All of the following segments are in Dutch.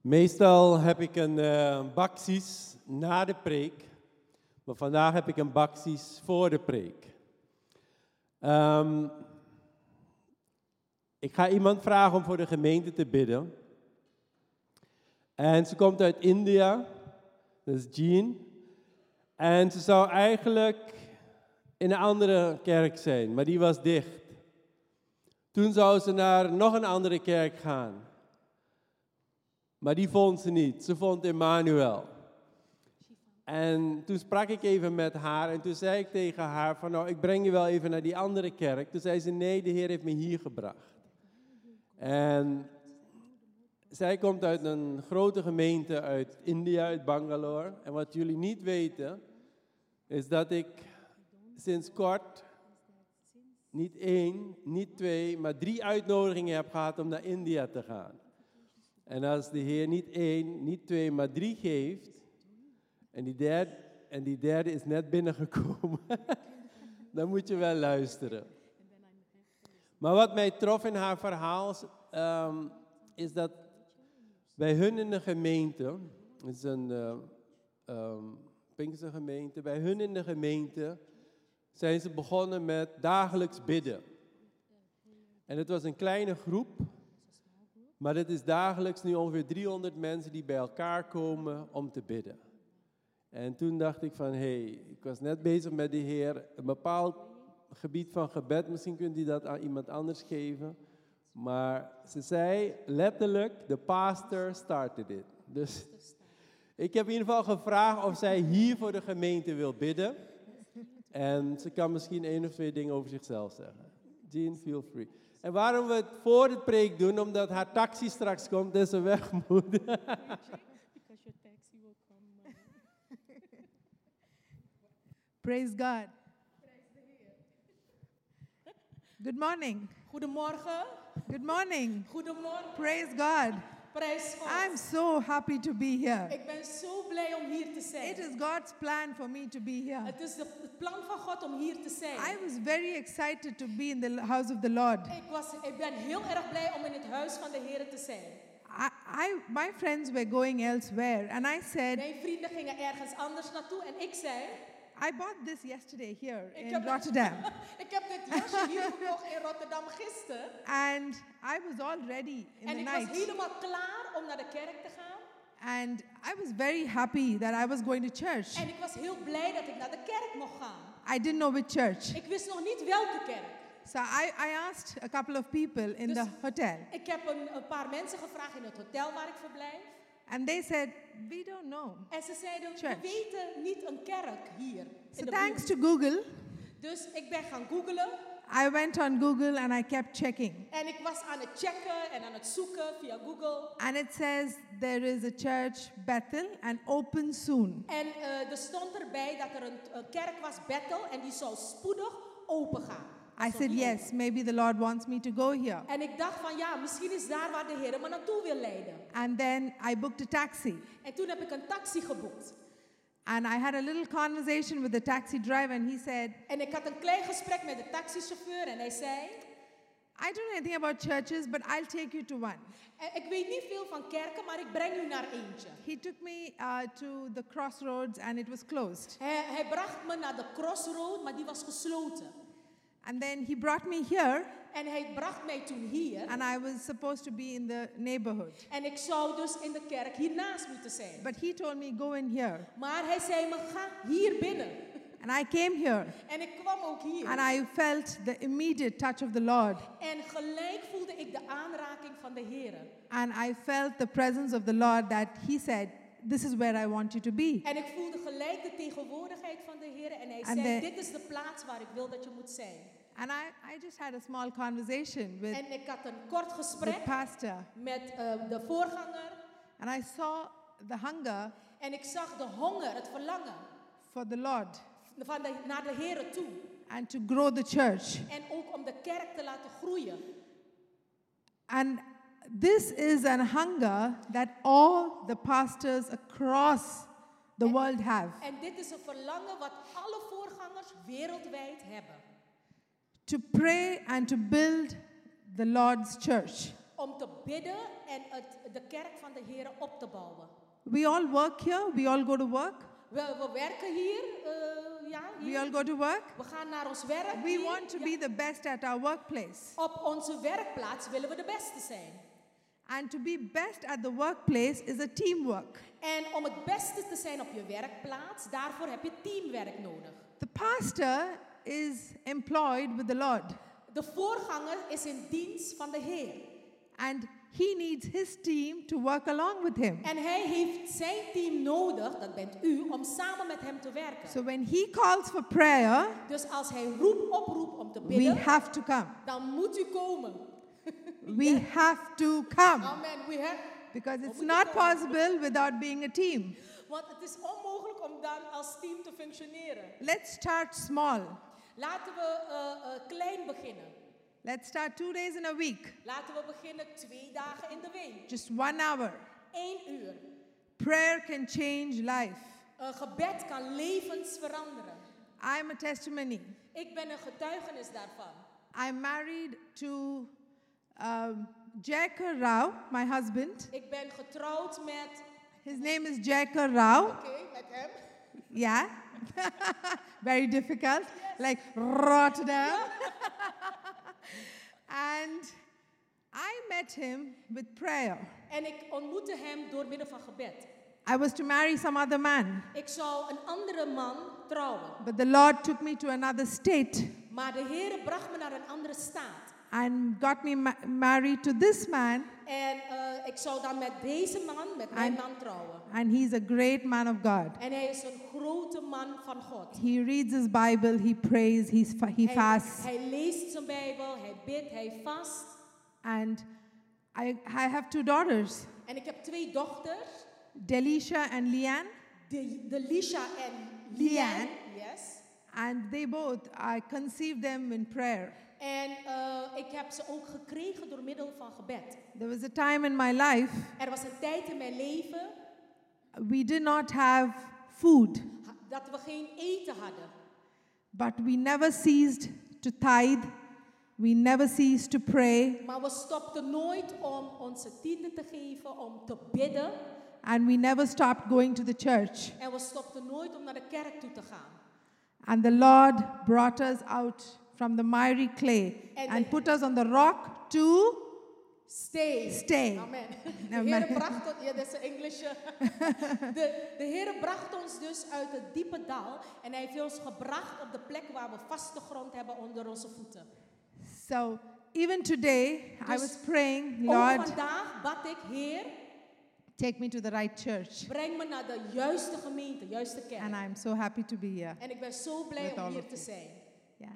Meestal heb ik een uh, baksis na de preek, maar vandaag heb ik een baksis voor de preek. Um, ik ga iemand vragen om voor de gemeente te bidden. En ze komt uit India, dat is Jean. En ze zou eigenlijk in een andere kerk zijn, maar die was dicht. Toen zou ze naar nog een andere kerk gaan. Maar die vond ze niet. Ze vond Emmanuel. En toen sprak ik even met haar en toen zei ik tegen haar van nou, ik breng je wel even naar die andere kerk. Toen zei ze nee, de Heer heeft me hier gebracht. En zij komt uit een grote gemeente uit India, uit Bangalore. En wat jullie niet weten, is dat ik sinds kort niet één, niet twee, maar drie uitnodigingen heb gehad om naar India te gaan. En als de Heer niet één, niet twee, maar drie geeft, en die derde, en die derde is net binnengekomen, dan moet je wel luisteren. Maar wat mij trof in haar verhaal is dat bij hun in de gemeente, het is een uh, um, Pinkse gemeente, bij hun in de gemeente zijn ze begonnen met dagelijks bidden. En het was een kleine groep, maar het is dagelijks nu ongeveer 300 mensen die bij elkaar komen om te bidden. En toen dacht ik van, hé, hey, ik was net bezig met de Heer, een bepaald gebied van gebed, misschien kunt u dat aan iemand anders geven. Maar ze zei letterlijk, de pastor started it. Dus ik heb in ieder geval gevraagd of zij hier voor de gemeente wil bidden. En ze kan misschien één of twee dingen over zichzelf zeggen. Jean, feel free. En waarom we het voor de preek doen, omdat haar taxi straks komt en ze weg moet. Praise God. Good morning. Goedemorgen. Good morning. Goedemorgen. Praise God. Prijs God. I'm so happy to be here. Ik ben zo blij om hier te zijn. It is God's plan for me to be here. Het is de, het plan van God om hier te zijn. I was very excited to be in the house of the Lord. Ik, was, ik ben heel erg blij om in het huis van de Heer te zijn. I, I, my friends were going elsewhere, and I said, Mijn vrienden gingen ergens anders naartoe en ik zei. I bought this yesterday here in Rotterdam. ik heb dit jasje hier gekocht in Rotterdam gisteren. And I was all ready in en the ik night. was helemaal klaar om naar de kerk te gaan. And I was very happy that I was going to church. En ik was heel blij dat ik naar de kerk mocht gaan. I didn't know which church. Ik wist nog niet welke kerk. So I, I asked a couple of people in Dus the hotel. Ik heb een, een paar mensen gevraagd in het hotel waar ik verblijf. And they said, we don't know. En ze zeiden, Church. we weten niet een kerk hier. So thanks to Google, Dus ik ben gaan googlen. I went on Google and I kept checking. En ik was aan het checken en aan het zoeken via Google. And it says there is a church, Bethel, and open soon. En eh, er stond erbij dat er een, een kerk was, Bethel, en die zou spoedig open gaan. I said, yes, maybe the Lord wants me to go here. En ik dacht van ja, misschien is daar waar de Heer me naartoe wil leiden. And then I booked a taxi. En toen heb ik een taxi geboekt. And I had a little conversation with the taxi driver, and he said, En ik had een klein gesprek met de taxichauffeur en hij zei... I don't know anything about churches, but I'll take you to one. "Eh, Ik weet niet veel van kerken, maar ik breng u naar eentje. He took me uh, to the crossroads, and it was closed. Hij, hij bracht me naar de crossroad, maar die was gesloten. And then he brought me here, En hij bracht mij toen hier. and I was supposed to be in the neighborhood. En ik zou dus in de kerk hiernaast moeten zijn. But he told me, go in here. Maar hij zei me, ga hier binnen. And I came here, En ik kwam ook hier. and I felt the immediate touch of the Lord. En gelijk voelde ik de aanraking van de Heer. And I felt the presence of the Lord that he said, This is where I want you to be. En ik voelde gelijk de tegenwoordigheid van de Heer. En hij And zei, dit is de plaats waar ik wil dat je moet zijn. And I, I just had a small conversation with En ik had een kort the gesprek pastor, met eh, de voorganger. and I saw the hunger En ik zag de honger, het verlangen for the Lord van de, naar de Heer toe. and to grow the church. En ook om de kerk te laten groeien. And this is an hunger that all the pastors across the world have En dit is een verlangen wat alle voorgangers wereldwijd hebben. to pray and to build the Lord's church. om te bidden en het, de kerk van de Heer op te bouwen. We all work here, we all go to work. We, we werken hier, eh, ja, We all go to work. We gaan naar ons werk. We hier. want to Ja. be the best at our workplace. Op onze werkplaats willen we de beste zijn. And to be best at the workplace is a teamwork. En om het beste te zijn op je werkplaats, daarvoor heb je teamwerk nodig. The pastor is employed with the Lord, De voorganger is in dienst van de Heer. and he needs his team to work along with him. En hij heeft zijn team nodig, dat bent u, om samen met hem te werken. So when he calls for prayer, Dus als hij roep oproept om te bidden, we have to come. dan moet u komen. We have to come Amen. We have, because it's not komen. possible without being a team. want het is onmogelijk om dan als team te functioneren. Let's start small. Laten we eh, eh, klein beginnen. Let's start two days in a week, Laten we beginnen twee dagen in de week. just one hour. Eén uur. Prayer can change life. Een gebed kan levens veranderen. I'm a testimony. Ik ben een getuigenis daarvan. I'm married to um, Jayakar Rao, my husband. Ik ben getrouwd met, His name is Jayakar Rao. oké, met hem. Yeah. Very difficult. Like Rotterdam. and I met him with prayer. En ik ontmoette hem door middel van gebed. I was to marry some other man, Ik zou een andere man trouwen. but the Lord took me to another state Maar de Heer bracht me naar een andere staat. And got me ma- married to this man. En eh, ik zou dan met deze man, met mijn man trouwen. And he's a great man of God. En hij is een grote man van God. He reads his Bible, he prays, he's fa- he Hij, fasts. hij leest zijn Bijbel, hij bidt, hij vast. And I, I have two daughters, En ik heb twee dochters, Delisha and Leanne. de, de Lisha en. Liane. Yes. And they both, I conceived them in prayer. En eh, ik heb ze ook gekregen door middel van gebed. There was a time in my life Er was een tijd in mijn leven we did not have food, dat we geen eten hadden. but we never ceased to tithe. We never ceased to pray, Maar we stopten nooit om onze tienden te geven, om te bidden. and we never stopped going to the church. En we stopten nooit om naar de kerk toe te gaan. And the Lord brought us out from the miry clay And and put us on the rock to Stay. Stay. Amen. De Amen. Heer bracht ons, ja, dat is Engels. De, de Heer bracht ons dus uit het diepe dal en Hij heeft ons gebracht op de plek waar we vaste grond hebben onder onze voeten. So even today, I Dus was praying, Lord, vandaag bad ik, Heer, take me to the right church. breng me naar de juiste gemeente, juiste kerk. And I'm so happy to be here. En ik ben zo blij om hier te zijn. Yeah.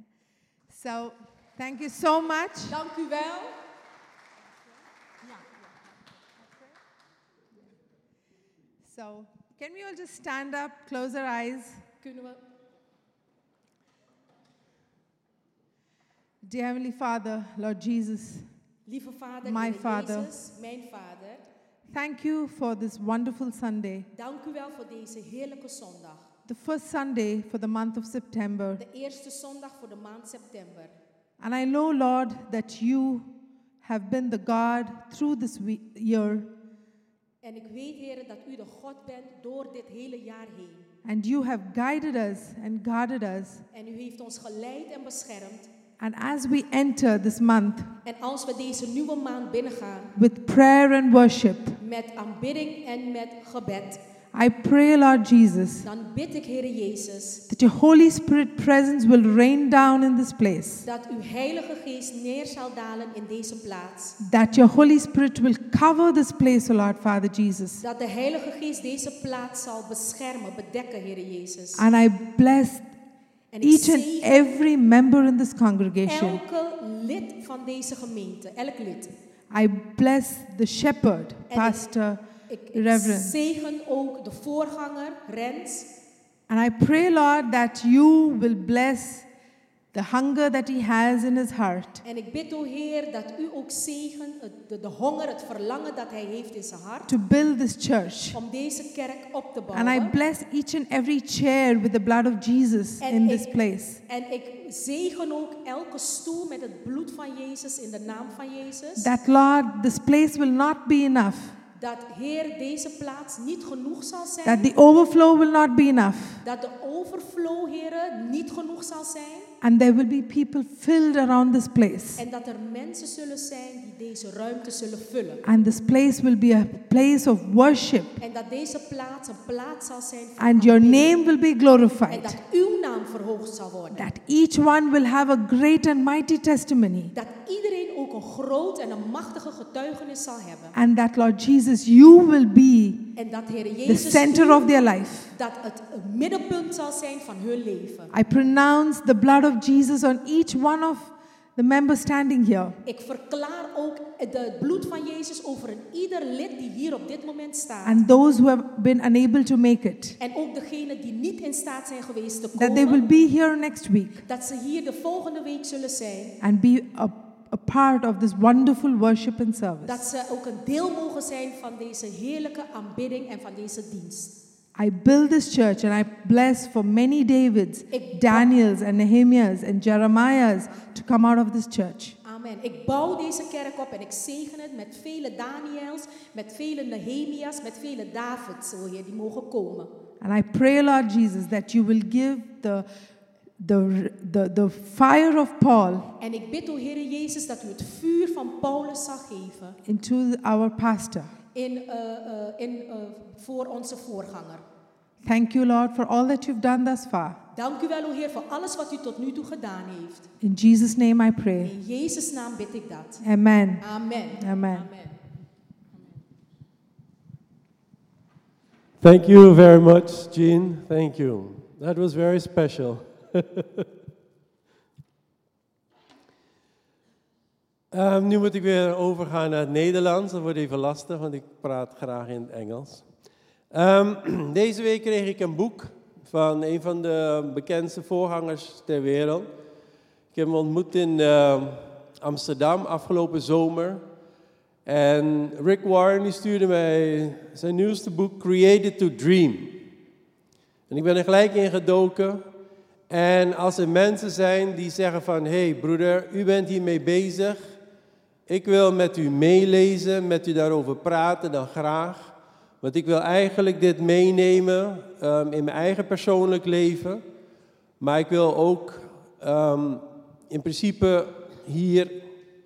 So thank you so much. Dank u wel. So can we all just stand up, close our eyes? Dear Heavenly Father, Lord Jesus, Lieve Vader, My Father. Jezus, mijn Vader, thank you for this wonderful Sunday, dank u wel voor deze heerlijke zondag. The first Sunday for the month of September. De eerste zondag voor de maand september. And I know, Lord, that you have been the God through this we- year, En ik weet, Heer, dat u de God bent door dit hele jaar heen. and you have guided us and guarded us. En u heeft ons geleid en beschermd. And as we enter this month En als we deze nieuwe maand binnengaan with prayer and worship, met aanbidding en met gebed, I pray, Lord Jesus, dan bid ik, Heer Jezus, that your Holy Spirit presence will rain down in this place, dat uw Heilige Geest neer zal dalen in deze plaats. that your Holy Spirit will cover this place, O Lord Father Jesus. Dat de Heilige Geest deze plaats zal beschermen, bedekken, Heer Jezus. And I bless each and every member in this congregation. elke lid van deze gemeente, elk lid. I bless the shepherd, Pastor Ik, ik Reverend. zegen ook de voorganger, Rens. And I pray, Lord, that you will bless the hunger that he has in his heart En ik bid, o Heer, dat u ook zegen, de, de honger, het verlangen dat hij heeft in zijn hart, to build this church. om deze kerk op te And bouwen. I bless each and every chair with the blood of Jesus En in ik- this place. En ik zegen ook elke stoel met het bloed van Jezus in de naam van Jezus. That, Lord, this place will not be enough. Dat Heer deze plaats niet genoeg zal zijn. That the overflow will not be enough. dat de overflow, Heer, niet genoeg zal zijn. And there will be people filled around this place. En dat er mensen zullen zijn die deze ruimte zullen vullen. And this place will be a place of worship. En dat deze plaats een plaats zal zijn van And your name will be En glorified. dat uw naam verhoogd zal worden. That each one will have a great and mighty testimony. Dat iedereen ook een groot en een machtige getuigenis zal hebben. And that, Lord Jesus, you will be En dat, Heer the Jezus, center u- of their life. dat het middenpunt zal zijn van hun leven. I pronounce the blood of Jesus on each one of the members standing here. Ik verklaar ook het bloed van Jezus over een ieder lid die hier op dit moment staat. And those who have been unable to make it. En ook degenen die niet in staat zijn geweest te That they will komen. be here next week Dat ze hier de volgende week zullen zijn. and be a, a part of this wonderful worship and service. Dat ze ook een deel mogen zijn van deze heerlijke aanbidding en van deze dienst. I build this church and I bless for many Davids, Daniels, and Nehemiahs and Jeremiahs to come out of this church. Amen. Ik bouw deze kerk op en ik zegen het met vele Daniels, met vele Nehemia's, met vele Davids, o Heer, die mogen komen. And I pray, Lord Jesus, that you will give the, the, the, the fire of Paul En ik bid, o Heer Jezus, dat u het vuur van Paulus zal geven into our pastor. in, eh, eh, in, eh, voor onze voorganger. Thank you, Lord, for all that you've done thus far. Dank u wel, o Heer, voor alles wat u tot nu toe gedaan heeft. In Jesus' name I pray. In Jezus' naam bid ik dat. Amen. Amen. Amen. Thank you very much, Jean. Thank you. That was very special. Ehm, nu moet ik weer overgaan naar het Nederlands. Dat wordt even lastig, want ik praat graag in het Engels. Ehm, deze week kreeg ik een boek van een van de bekendste voorgangers ter wereld. Ik heb hem ontmoet in ehm, Amsterdam afgelopen zomer. En Rick Warren die stuurde mij zijn nieuwste boek Created to Dream. En ik ben er gelijk in gedoken. En als er mensen zijn die zeggen van, hé hey broeder, u bent hiermee bezig. Ik wil met u meelezen, met u daarover praten, dan graag. Want ik wil eigenlijk dit meenemen ehm, in mijn eigen persoonlijk leven. Maar ik wil ook ehm, in principe hier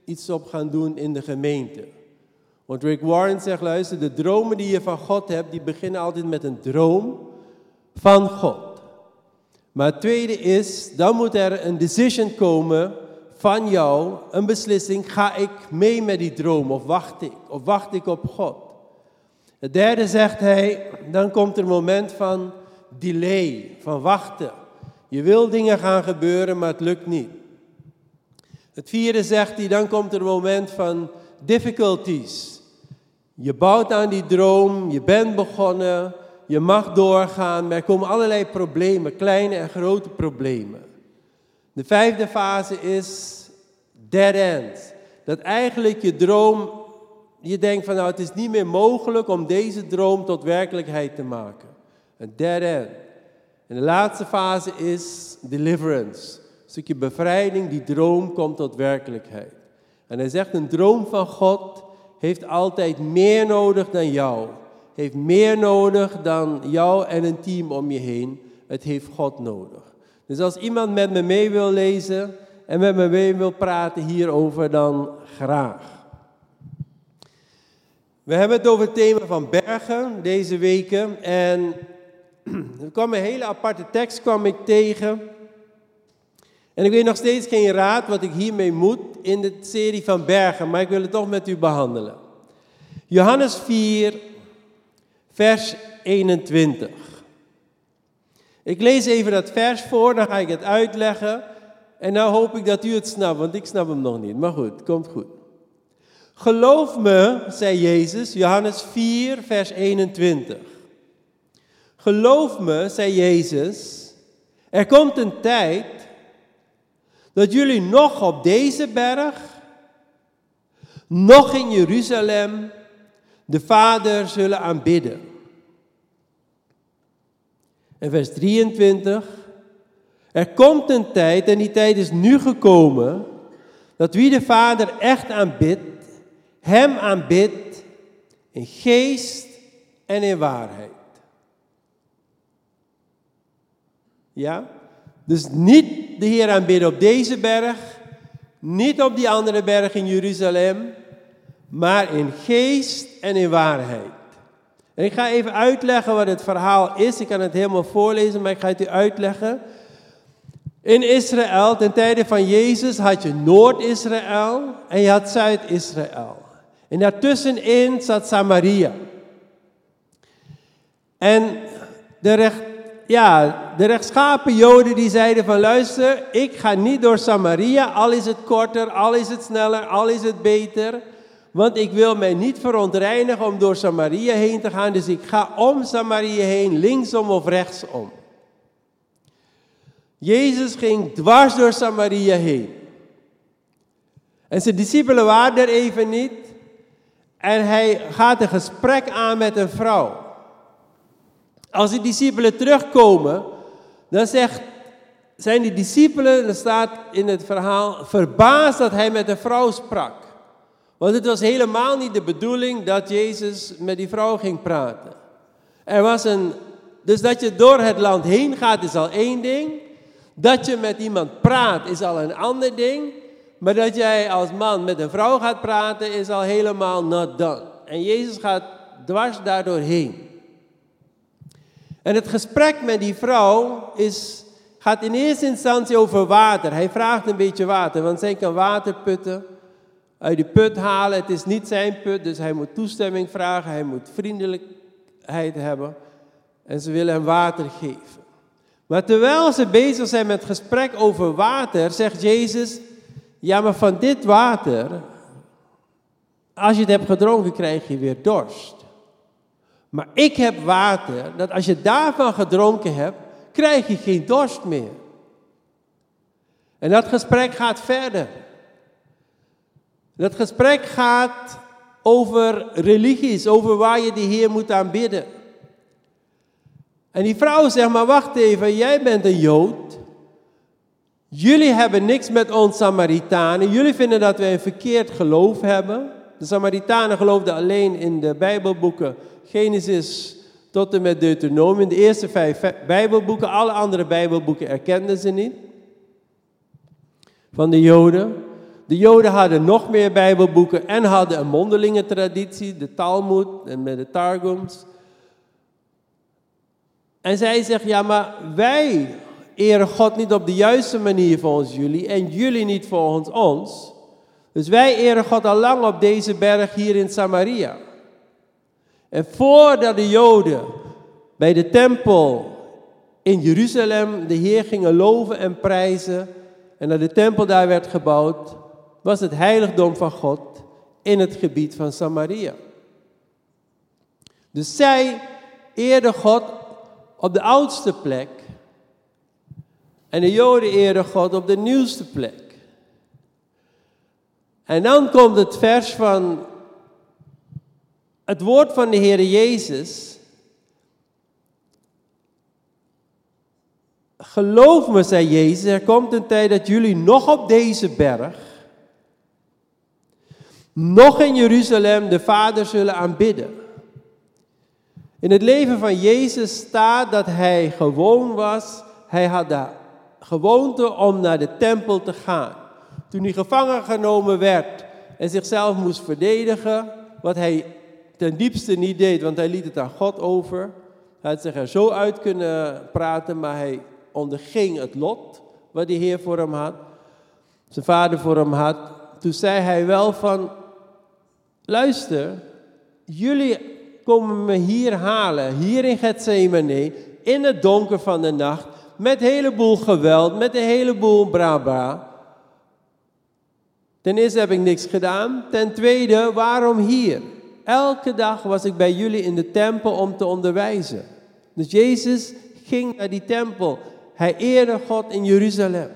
iets op gaan doen in de gemeente. Want Rick Warren zegt, luister, de dromen die je van God hebt, die beginnen altijd met een droom van God. Maar het tweede is, dan moet er een decision komen van jou, een beslissing, ga ik mee met die droom of wacht ik, of wacht ik op God. Het derde zegt hij, dan komt er een moment van delay, van wachten. Je wil dingen gaan gebeuren, maar het lukt niet. Het vierde zegt hij, dan komt er een moment van difficulties. Je bouwt aan die droom, je bent begonnen, je mag doorgaan, maar er komen allerlei problemen, kleine en grote problemen. De vijfde fase is dead end. Dat eigenlijk je droom, je denkt van nou het is niet meer mogelijk om deze droom tot werkelijkheid te maken. Een dead end. En de laatste fase is deliverance. Een stukje bevrijding, die droom komt tot werkelijkheid. En hij zegt een droom van God heeft altijd meer nodig dan jou. Heeft meer nodig dan jou en een team om je heen. Het heeft God nodig. Dus als iemand met me mee wil lezen en met me mee wil praten hierover, dan graag. We hebben het over het thema van bergen deze weken. En er kwam een hele aparte tekst kwam ik tegen. En ik weet nog steeds geen raad wat ik hiermee moet in de serie van bergen, maar ik wil het toch met u behandelen. Johannes 4, vers 21. Ik lees even dat vers voor, dan ga ik het uitleggen. En nou hoop ik dat u het snapt, want ik snap hem nog niet. Maar goed, komt goed. Geloof me, zei Jezus, Johannes 4, vers 21. Geloof me, zei Jezus, er komt een tijd dat jullie nog op deze berg, nog in Jeruzalem, de Vader zullen aanbidden. En vers 23. Er komt een tijd, en die tijd is nu gekomen, dat wie de Vader echt aanbidt, Hem aanbidt in geest en in waarheid. Ja? Dus niet de Heer aanbidden op deze berg, niet op die andere berg in Jeruzalem, maar in geest en in waarheid. Ik ga even uitleggen wat het verhaal is. Ik kan het helemaal voorlezen, maar ik ga het u uitleggen. In Israël, ten tijde van Jezus, had je Noord-Israël en je had Zuid-Israël. En daartussenin zat Samaria. En de, recht, ja, de rechtschapen Joden die zeiden van luister, ik ga niet door Samaria, al is het korter, al is het sneller, al is het beter. Want ik wil mij niet verontreinigen om door Samaria heen te gaan, dus ik ga om Samaria heen, linksom of rechtsom. Jezus ging dwars door Samaria heen. En zijn discipelen waren er even niet. En hij gaat een gesprek aan met een vrouw. Als die discipelen terugkomen, dan zegt, zijn die discipelen, er staat in het verhaal, verbaasd dat hij met een vrouw sprak. Want het was helemaal niet de bedoeling dat Jezus met die vrouw ging praten. Er was een, dus dat je door het land heen gaat is al één ding. Dat je met iemand praat is al een ander ding. Maar dat jij als man met een vrouw gaat praten is al helemaal not done. En Jezus gaat dwars daardoor heen. En het gesprek met die vrouw is, gaat in eerste instantie over water. Hij vraagt een beetje water, want zij kan water putten, uit de put halen. Het is niet zijn put, dus hij moet toestemming vragen, hij moet vriendelijkheid hebben. En ze willen hem water geven. Maar terwijl ze bezig zijn met het gesprek over water, zegt Jezus, ja maar van dit water, als je het hebt gedronken, krijg je weer dorst. Maar ik heb water, dat als je daarvan gedronken hebt, krijg je geen dorst meer. En dat gesprek gaat verder. Dat gesprek gaat over religies, over waar je de Heer moet aanbidden. En die vrouw zegt, maar wacht even, jij bent een Jood. Jullie hebben niks met ons Samaritanen. Jullie vinden dat wij een verkeerd geloof hebben. De Samaritanen geloofden alleen in de Bijbelboeken Genesis tot en met Deuteronomium. De eerste vijf Bijbelboeken, alle andere Bijbelboeken erkenden ze niet. Van de Joden. De Joden hadden nog meer Bijbelboeken en hadden een mondelinge traditie, de Talmud en met de Targums. En zij zegt, ja, maar wij eren God niet op de juiste manier volgens jullie en jullie niet volgens ons. Dus wij eren God al lang op deze berg hier in Samaria. En voordat de Joden bij de tempel in Jeruzalem de Heer gingen loven en prijzen en dat de tempel daar werd gebouwd, was het heiligdom van God in het gebied van Samaria. Dus zij eerden God op de oudste plek. En de Joden eren God op de nieuwste plek. En dan komt het vers van het woord van de Heer Jezus. Geloof me, zei Jezus, er komt een tijd dat jullie nog op deze berg, nog in Jeruzalem de Vader zullen aanbidden. In het leven van Jezus staat dat hij gewoon was. Hij had de gewoonte om naar de tempel te gaan. Toen hij gevangen genomen werd en zichzelf moest verdedigen, wat hij ten diepste niet deed, want hij liet het aan God over. Hij had zich er zo uit kunnen praten, maar hij onderging het lot wat de Heer voor hem had, zijn vader voor hem had. Toen zei hij wel van, luister, jullie komen me hier halen, hier in Gethsemane, in het donker van de nacht, met een heleboel geweld, met een heleboel braba. Ten eerste heb ik niks gedaan. Ten tweede, waarom hier? Elke dag was ik bij jullie in de tempel om te onderwijzen. Dus Jezus ging naar die tempel. Hij eerde God in Jeruzalem.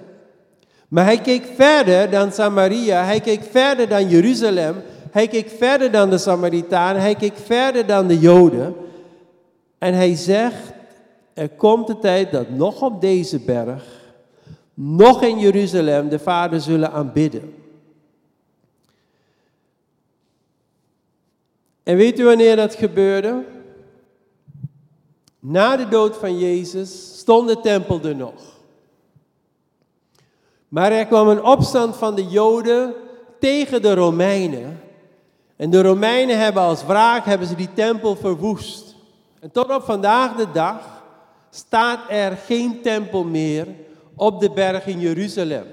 Maar hij keek verder dan Samaria, hij keek verder dan Jeruzalem, hij keek verder dan de Samaritanen, hij keek verder dan de Joden. En hij zegt, er komt de tijd dat nog op deze berg, nog in Jeruzalem, de Vader zullen aanbidden. En weet u wanneer dat gebeurde? Na de dood van Jezus stond de tempel er nog. Maar er kwam een opstand van de Joden tegen de Romeinen. En de Romeinen hebben als wraak hebben ze die tempel verwoest. En tot op vandaag de dag staat er geen tempel meer op de berg in Jeruzalem.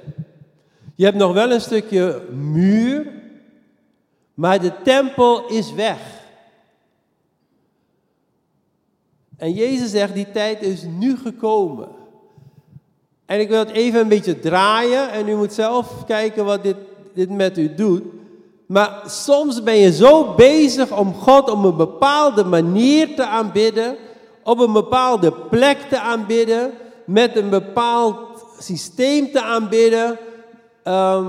Je hebt nog wel een stukje muur, maar de tempel is weg. En Jezus zegt, die tijd is nu gekomen. En ik wil het even een beetje draaien en u moet zelf kijken wat dit, dit met u doet. Maar soms ben je zo bezig om God op een bepaalde manier te aanbidden, op een bepaalde plek te aanbidden, met een bepaald systeem te aanbidden. Ehm,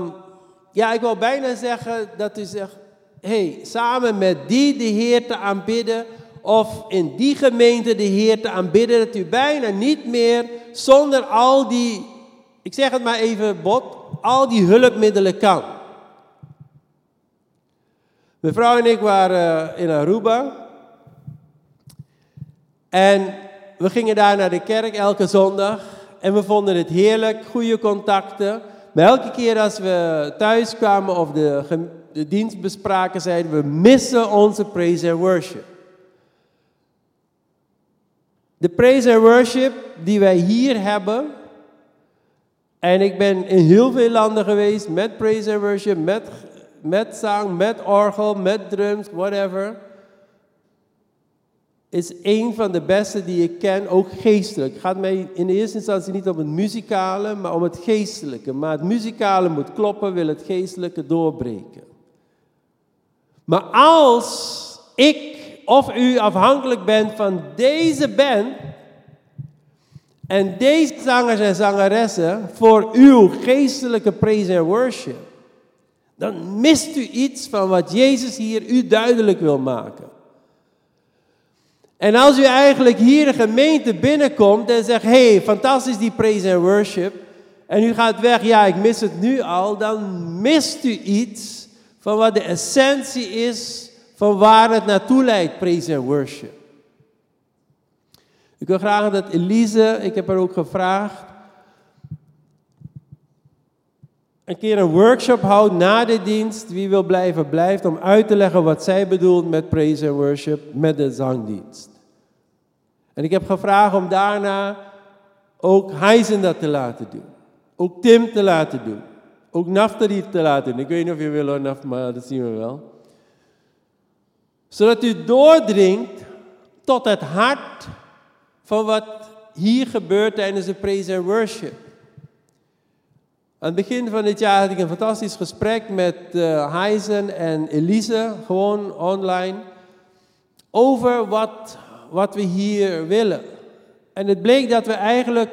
ja, ik wil bijna zeggen dat u zegt, hey, samen met die de Heer te aanbidden, of in die gemeente de Heer te aanbidden, dat u bijna niet meer zonder al die, ik zeg het maar even bot, al die hulpmiddelen kan. Mevrouw en ik waren in Aruba. En we gingen daar naar de kerk elke zondag. En we vonden het heerlijk, goede contacten. Maar elke keer als we thuis kwamen of de, de dienst bespraken, zeiden we missen onze praise and worship. De praise and worship die wij hier hebben. En ik ben in heel veel landen geweest met praise and worship, met, met zang, met orgel, met drums, whatever. Is een van de beste die ik ken, ook geestelijk. Het gaat mij in eerste instantie niet om het muzikale, maar om het geestelijke. Maar het muzikale moet kloppen, wil het geestelijke doorbreken. Maar als ik of u afhankelijk bent van deze band en deze zangers en zangeressen voor uw geestelijke praise en worship, dan mist u iets van wat Jezus hier u duidelijk wil maken. En als u eigenlijk hier de gemeente binnenkomt en zegt, hey, fantastisch die praise en worship, en u gaat weg, ja, ik mis het nu al, dan mist u iets van wat de essentie is van waar het naartoe leidt, praise en worship. Ik wil graag dat Elise, ik heb haar ook gevraagd, een keer een workshop houdt na de dienst. Wie wil blijven, blijft om uit te leggen wat zij bedoelt met praise and worship, met de zangdienst. En ik heb gevraagd om daarna ook Heisen dat te laten doen. Ook Tim te laten doen. Ook Naftali te laten doen. Ik weet niet of je wil hoor, Naft, maar dat zien we wel zodat u doordringt tot het hart van wat hier gebeurt tijdens de praise and worship. Aan het begin van dit jaar had ik een fantastisch gesprek met uh, Heisen en Elise, gewoon online, over wat, wat we hier willen. En het bleek dat we eigenlijk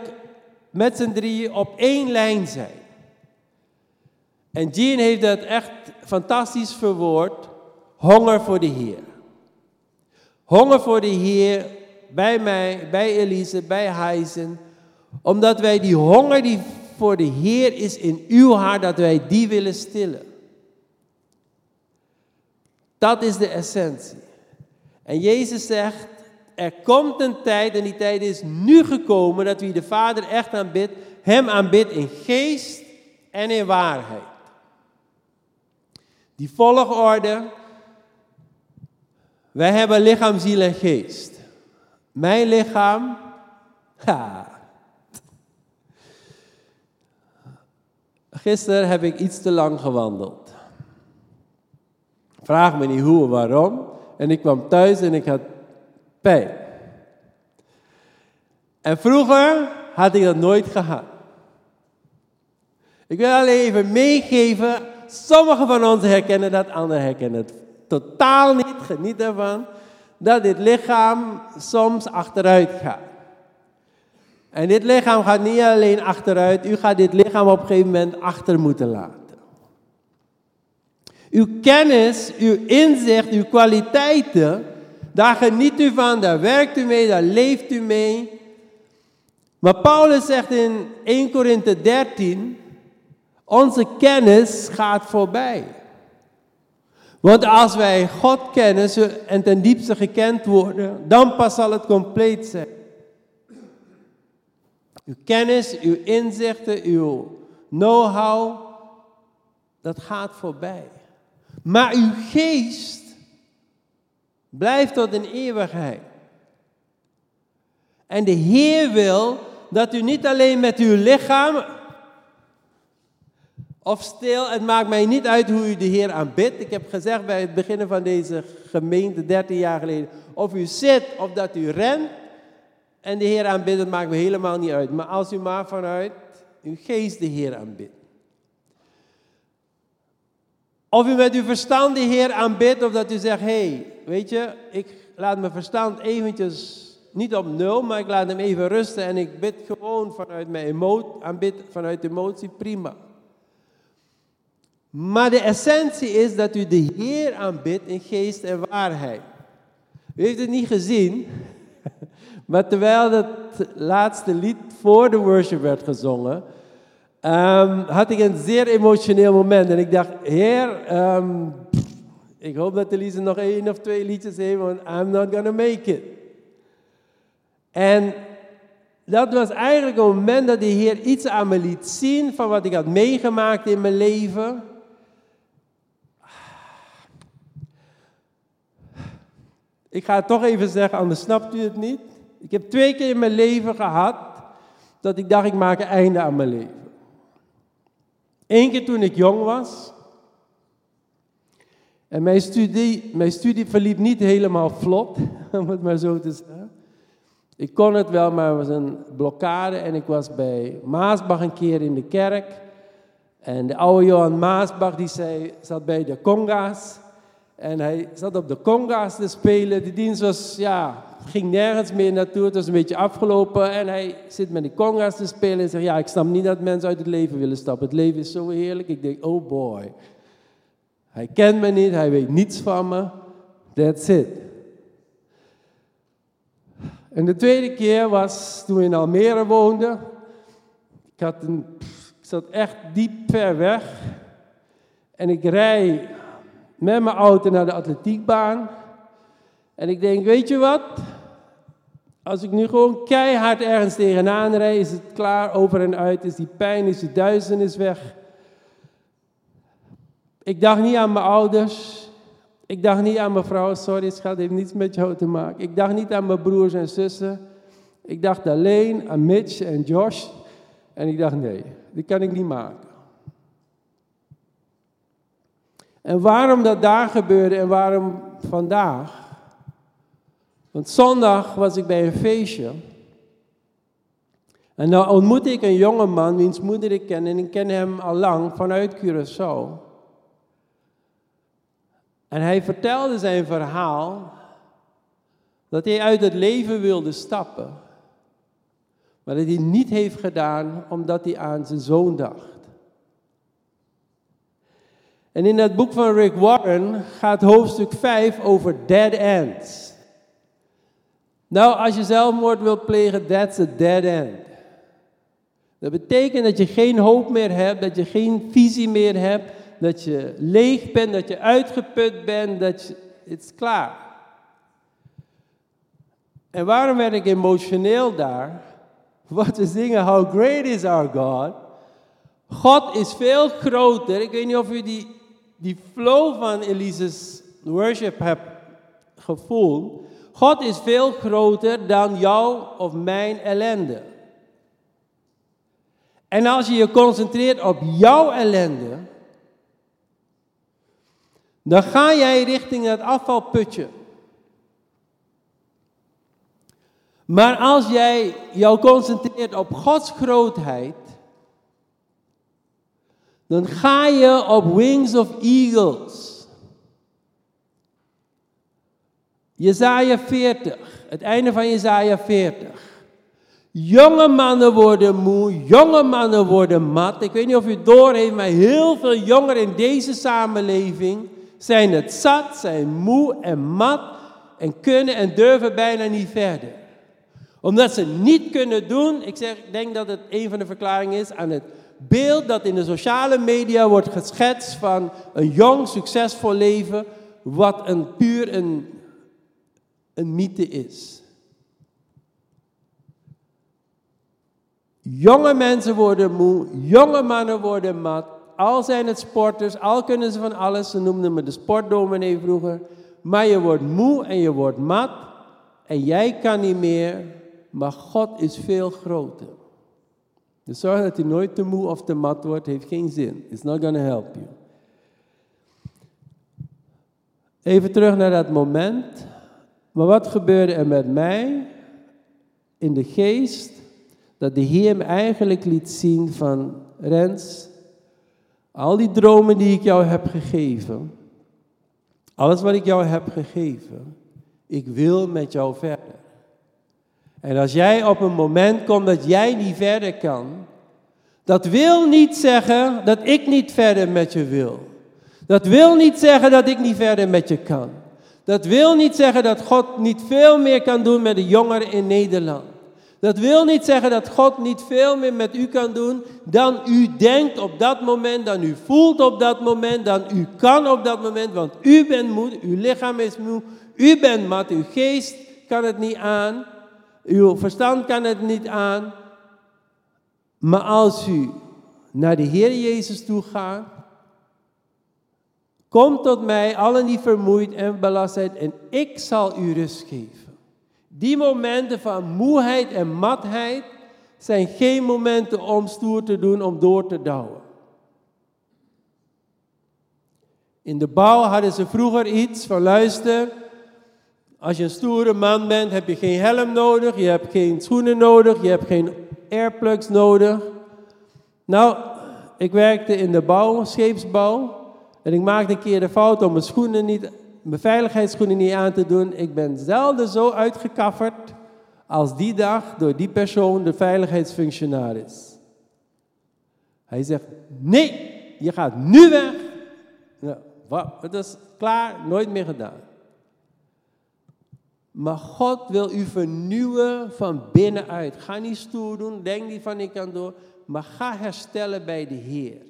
met z'n drieën op één lijn zijn. En Jean heeft dat echt fantastisch verwoord. Honger voor de Heer. Honger voor de Heer bij mij, bij Elise, bij Heisen. Omdat wij die honger die voor de Heer is in uw hart, dat wij die willen stillen. Dat is de essentie. En Jezus zegt, er komt een tijd, en die tijd is nu gekomen, dat wie de Vader echt aanbidt, Hem aanbidt in geest en in waarheid. Die volgorde wij hebben lichaam, ziel en geest. Mijn lichaam, ha. Gisteren heb ik iets te lang gewandeld. Vraag me niet hoe en waarom. En ik kwam thuis en ik had pijn. En vroeger had ik dat nooit gehad. Ik wil alleen even meegeven. Sommigen van ons herkennen dat, anderen herkennen het totaal niet, geniet ervan, dat dit lichaam soms achteruit gaat. En dit lichaam gaat niet alleen achteruit, u gaat dit lichaam op een gegeven moment achter moeten laten. Uw kennis, uw inzicht, uw kwaliteiten, daar geniet u van, daar werkt u mee, daar leeft u mee. Maar Paulus zegt in 1 Korinthe 13, onze kennis gaat voorbij. Want als wij God kennen en ten diepste gekend worden, dan pas zal het compleet zijn. Uw kennis, uw inzichten, uw know-how, dat gaat voorbij. Maar uw geest blijft tot een eeuwigheid. En de Heer wil dat u niet alleen met uw lichaam of stil, het maakt mij niet uit hoe u de Heer aanbidt. Ik heb gezegd bij het beginnen van deze gemeente, 13 jaar geleden, of u zit of dat u rent en de Heer aanbidt, het maakt me helemaal niet uit. Maar als u maar vanuit uw geest de Heer aanbidt. Of u met uw verstand de Heer aanbidt, of dat u zegt, hé, hey, weet je, ik laat mijn verstand eventjes niet op nul, maar ik laat hem even rusten en ik bid gewoon vanuit mijn emotie, vanuit emotie, prima. Maar de essentie is dat u de Heer aanbidt in geest en waarheid. U heeft het niet gezien, maar terwijl het laatste lied voor de worship werd gezongen, um, had ik een zeer emotioneel moment. En ik dacht, Heer, um, ik hoop dat Elise nog één of twee liedjes heeft, want I'm not gonna make it. En dat was eigenlijk een moment dat de Heer iets aan me liet zien van wat ik had meegemaakt in mijn leven. Ik ga het toch even zeggen, anders snapt u het niet. Ik heb twee keer in mijn leven gehad dat ik dacht, ik maak een einde aan mijn leven. Eén keer toen ik jong was. En mijn studie, mijn studie verliep niet helemaal vlot, om het maar zo te zeggen. Ik kon het wel, maar er was een blokkade en ik was bij Maasbach een keer in de kerk. En de oude Johan Maasbach die zei, zat bij de conga's. En hij zat op de conga's te spelen. De dienst was, ja, ging nergens meer naartoe. Het was een beetje afgelopen. En hij zit met de conga's te spelen en zegt, ja, ik snap niet dat mensen uit het leven willen stappen. Het leven is zo heerlijk. Ik denk, oh boy. Hij kent me niet, hij weet niets van me. That's it. En de tweede keer was toen we in Almere woonden. Ik, had een, ik zat echt diep ver weg. En ik rij met mijn auto naar de atletiekbaan. En ik denk, weet je wat? Als ik nu gewoon keihard ergens tegenaan rijd, is het klaar, over en uit, is die pijn, is die duisternis weg. Ik dacht niet aan mijn ouders. Ik dacht niet aan mijn vrouw, sorry schat, heeft niets met jou te maken. Ik dacht niet aan mijn broers en zussen. Ik dacht alleen aan Mitch en Josh. En ik dacht, nee, dit kan ik niet maken. En waarom dat daar gebeurde en waarom vandaag? Want zondag was ik bij een feestje. En dan ontmoette ik een jonge man wiens moeder ik ken. En ik ken hem al lang vanuit Curaçao. En hij vertelde zijn verhaal dat hij uit het leven wilde stappen. Maar dat hij niet heeft gedaan omdat hij aan zijn zoon dacht. En in het boek van Rick Warren gaat hoofdstuk 5 over dead ends. Nou, als je zelfmoord wilt plegen, that's a dead end. Dat betekent dat je geen hoop meer hebt, dat je geen visie meer hebt, dat je leeg bent, dat je uitgeput bent, dat je, het is klaar. En waarom werd ik emotioneel daar? Wat we zingen, How Great is Our God. God is veel groter. Ik weet niet of u die, die flow van Elise's worship hebt gevoeld. God is veel groter dan jouw of mijn ellende. En als je je concentreert op jouw ellende, dan ga jij richting het afvalputje. Maar als jij jou concentreert op Gods grootheid, dan ga je op wings of eagles. Jezaja 40, het einde van Jezaja 40. Jonge mannen worden moe, jonge mannen worden mat. Ik weet niet of u doorheeft, maar heel veel jongeren in deze samenleving zijn het zat, zijn moe en mat en kunnen en durven bijna niet verder. Omdat ze niet kunnen doen, ik zeg, ik denk dat het een van de verklaringen is aan het beeld dat in de sociale media wordt geschetst van een jong, succesvol leven, wat een puur een, een mythe is. Jonge mensen worden moe, jonge mannen worden mat. Al zijn het sporters, al kunnen ze van alles. Ze noemden me de sportdominee vroeger. Maar je wordt moe en je wordt mat. En jij kan niet meer. Maar God is veel groter. Dus zorg dat je nooit te moe of te mat wordt, heeft geen zin. It's not gonna help you. Even terug naar dat moment. Maar wat gebeurde er met mij in de geest? Dat de Heer me eigenlijk liet zien van Rens, al die dromen die ik jou heb gegeven, alles wat ik jou heb gegeven, ik wil met jou verder. En als jij op een moment komt dat jij niet verder kan, dat wil niet zeggen dat ik niet verder met je wil. Dat wil niet zeggen dat ik niet verder met je kan. Dat wil niet zeggen dat God niet veel meer kan doen met de jongeren in Nederland. Dat wil niet zeggen dat God niet veel meer met u kan doen dan u denkt op dat moment, dan u voelt op dat moment, dan u kan op dat moment, want u bent moe, uw lichaam is moe, u bent mat, uw geest kan het niet aan, uw verstand kan het niet aan. Maar als u naar de Heer Jezus toe gaat, kom tot mij, allen die vermoeid en belast zijn, en ik zal u rust geven. Die momenten van moeheid en matheid zijn geen momenten om stoer te doen, om door te douwen. In de bouw hadden ze vroeger iets van luister, als je een stoere man bent, heb je geen helm nodig, je hebt geen schoenen nodig, je hebt geen airplugs nodig. Nou, ik werkte in de bouw, scheepsbouw, en ik maakte een keer de fout om mijn schoenen niet mijn veiligheidsschoenen niet aan te doen. Ik ben zelden zo uitgekafferd als die dag door die persoon, de veiligheidsfunctionaris. Hij zegt, nee, je gaat nu weg. Nou, het is klaar, nooit meer gedaan. Maar God wil u vernieuwen van binnenuit. Ga niet stoer doen, denk niet van ik kan door, maar ga herstellen bij de Heer.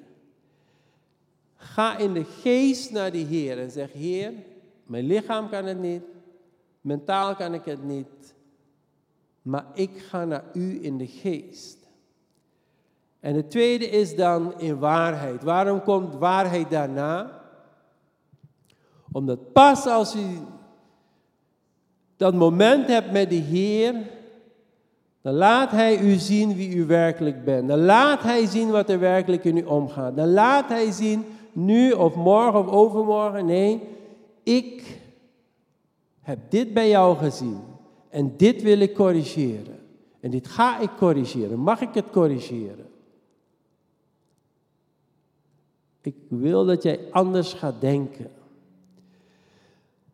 Ga in de geest naar de Heer en zeg, Heer, mijn lichaam kan het niet, mentaal kan ik het niet, maar ik ga naar u in de geest. En het tweede is dan in waarheid. Waarom komt waarheid daarna? Omdat pas als u dat moment hebt met de Heer, dan laat Hij u zien wie u werkelijk bent. Dan laat Hij zien wat er werkelijk in u omgaat. Dan laat Hij zien, nu of morgen of overmorgen, nee, ik heb dit bij jou gezien en dit wil ik corrigeren. En dit ga ik corrigeren. Mag ik het corrigeren? Ik wil dat jij anders gaat denken.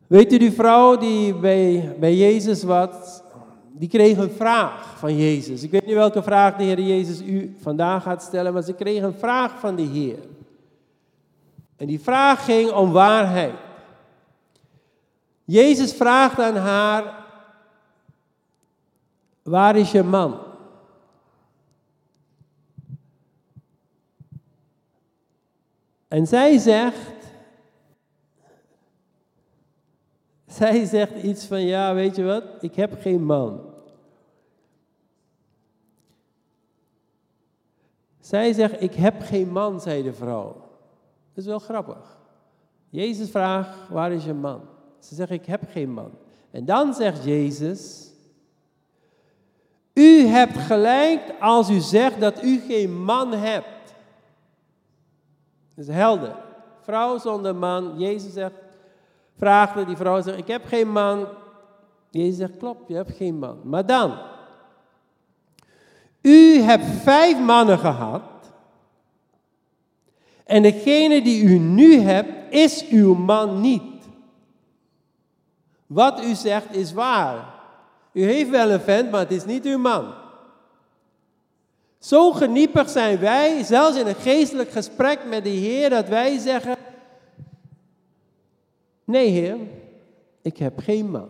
Weet u, die vrouw die bij, bij Jezus was, die kreeg een vraag van Jezus. Ik weet niet welke vraag de Heer Jezus u vandaag gaat stellen, maar ze kreeg een vraag van de Heer. En die vraag ging om waarheid. Jezus vraagt aan haar, waar is je man? En zij zegt, zij zegt iets van, ja, weet je wat, ik heb geen man. Zij zegt, ik heb geen man, zei de vrouw. Dat is wel grappig. Jezus vraagt, waar is je man? Ze zegt, ik heb geen man. En dan zegt Jezus, u hebt gelijk als u zegt dat u geen man hebt. Dat is helder. Vrouw zonder man. Jezus zegt, vraagde die vrouw, zegt, ik heb geen man. Jezus zegt, klopt, je hebt geen man. Maar dan, u hebt vijf mannen gehad. En degene die u nu hebt, is uw man niet. Wat u zegt is waar. U heeft wel een vent, maar het is niet uw man. Zo geniepig zijn wij, zelfs in een geestelijk gesprek met de Heer, dat wij zeggen: Nee, Heer, ik heb geen man.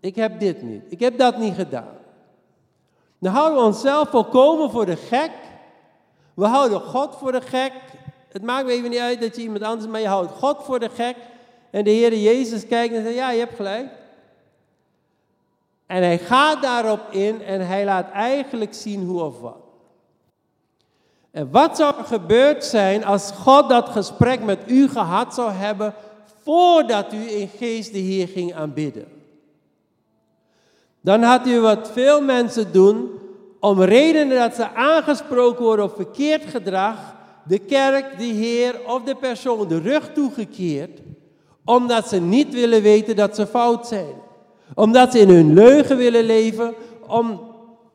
Ik heb dit niet. Ik heb dat niet gedaan. Dan houden we onszelf volkomen voor de gek. We houden God voor de gek. Het maakt me even niet uit dat je iemand anders, maar je houdt God voor de gek. En de Heer Jezus kijkt en zegt: Ja, je hebt gelijk. En hij gaat daarop in en hij laat eigenlijk zien hoe of wat. En wat zou er gebeurd zijn als God dat gesprek met u gehad zou hebben voordat u in geest de Heer ging aanbidden? Dan had u wat veel mensen doen, om redenen dat ze aangesproken worden op verkeerd gedrag, de kerk, de Heer of de persoon de rug toegekeerd, omdat ze niet willen weten dat ze fout zijn. Omdat ze in hun leugen willen leven, om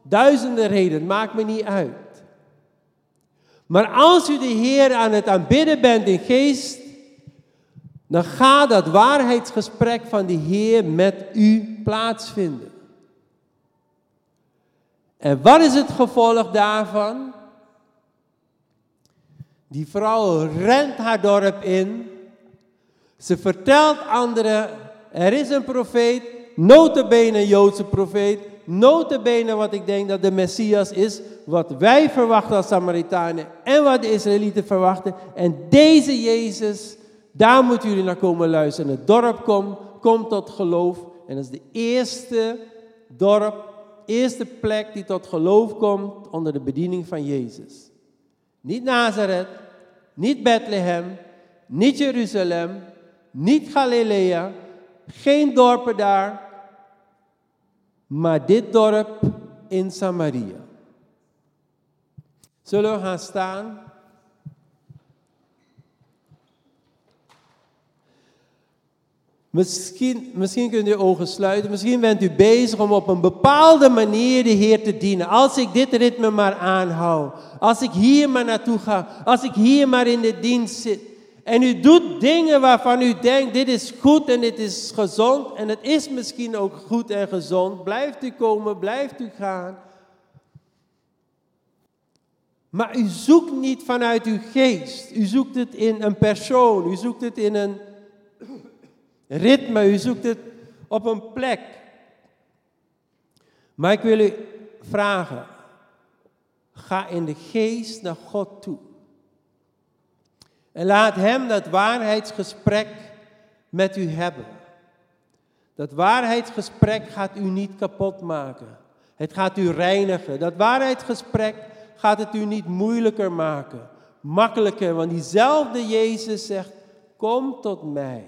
duizenden redenen, maakt me niet uit. Maar als u de Heer aan het aanbidden bent in geest, dan gaat dat waarheidsgesprek van de Heer met u plaatsvinden. En wat is het gevolg daarvan? Die vrouw rent haar dorp in. Ze vertelt anderen, er is een profeet, notabene een Joodse profeet, notabene wat ik denk dat de Messias is, wat wij verwachten als Samaritanen en wat de Israëlieten verwachten. En deze Jezus, daar moeten jullie naar komen luisteren. Het dorp komt, komt tot geloof en dat is de eerste dorp eerste plek die tot geloof komt onder de bediening van Jezus. Niet Nazareth, niet Bethlehem, niet Jeruzalem, niet Galilea, geen dorpen daar, maar dit dorp in Samaria. Zullen we gaan staan? Misschien, misschien kunt u ogen sluiten. Misschien bent u bezig om op een bepaalde manier de Heer te dienen. Als ik dit ritme maar aanhoud. Als ik hier maar naartoe ga. Als ik hier maar in de dienst zit. En u doet dingen waarvan u denkt, dit is goed en dit is gezond. En het is misschien ook goed en gezond. Blijft u komen, blijft u gaan. Maar u zoekt niet vanuit uw geest. U zoekt het in een persoon. U zoekt het in een ritme, u zoekt het op een plek. Maar ik wil u vragen, ga in de geest naar God toe. En laat Hem dat waarheidsgesprek met u hebben. Dat waarheidsgesprek gaat u niet kapot maken. Het gaat u reinigen. Dat waarheidsgesprek gaat het u niet moeilijker maken. Makkelijker, want diezelfde Jezus zegt, kom tot mij.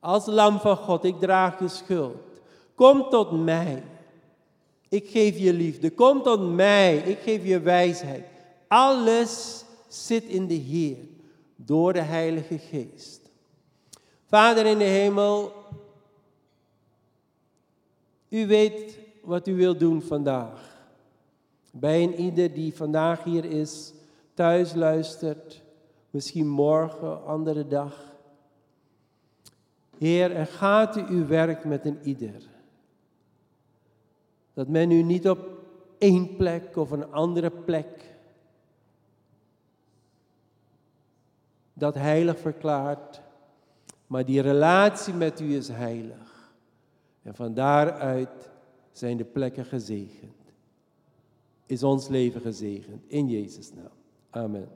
Als lam van God, ik draag je schuld. Kom tot mij. Ik geef je liefde. Kom tot mij. Ik geef je wijsheid. Alles zit in de Heer door de Heilige Geest. Vader in de hemel, u weet wat u wilt doen vandaag. Bij een ieder die vandaag hier is, thuis luistert, misschien morgen, andere dag. Heer, en gaat u uw werk met een ieder. Dat men u niet op één plek of een andere plek dat heilig verklaart, maar die relatie met u is heilig. En van daaruit zijn de plekken gezegend. Is ons leven gezegend. In Jezus' naam. Amen.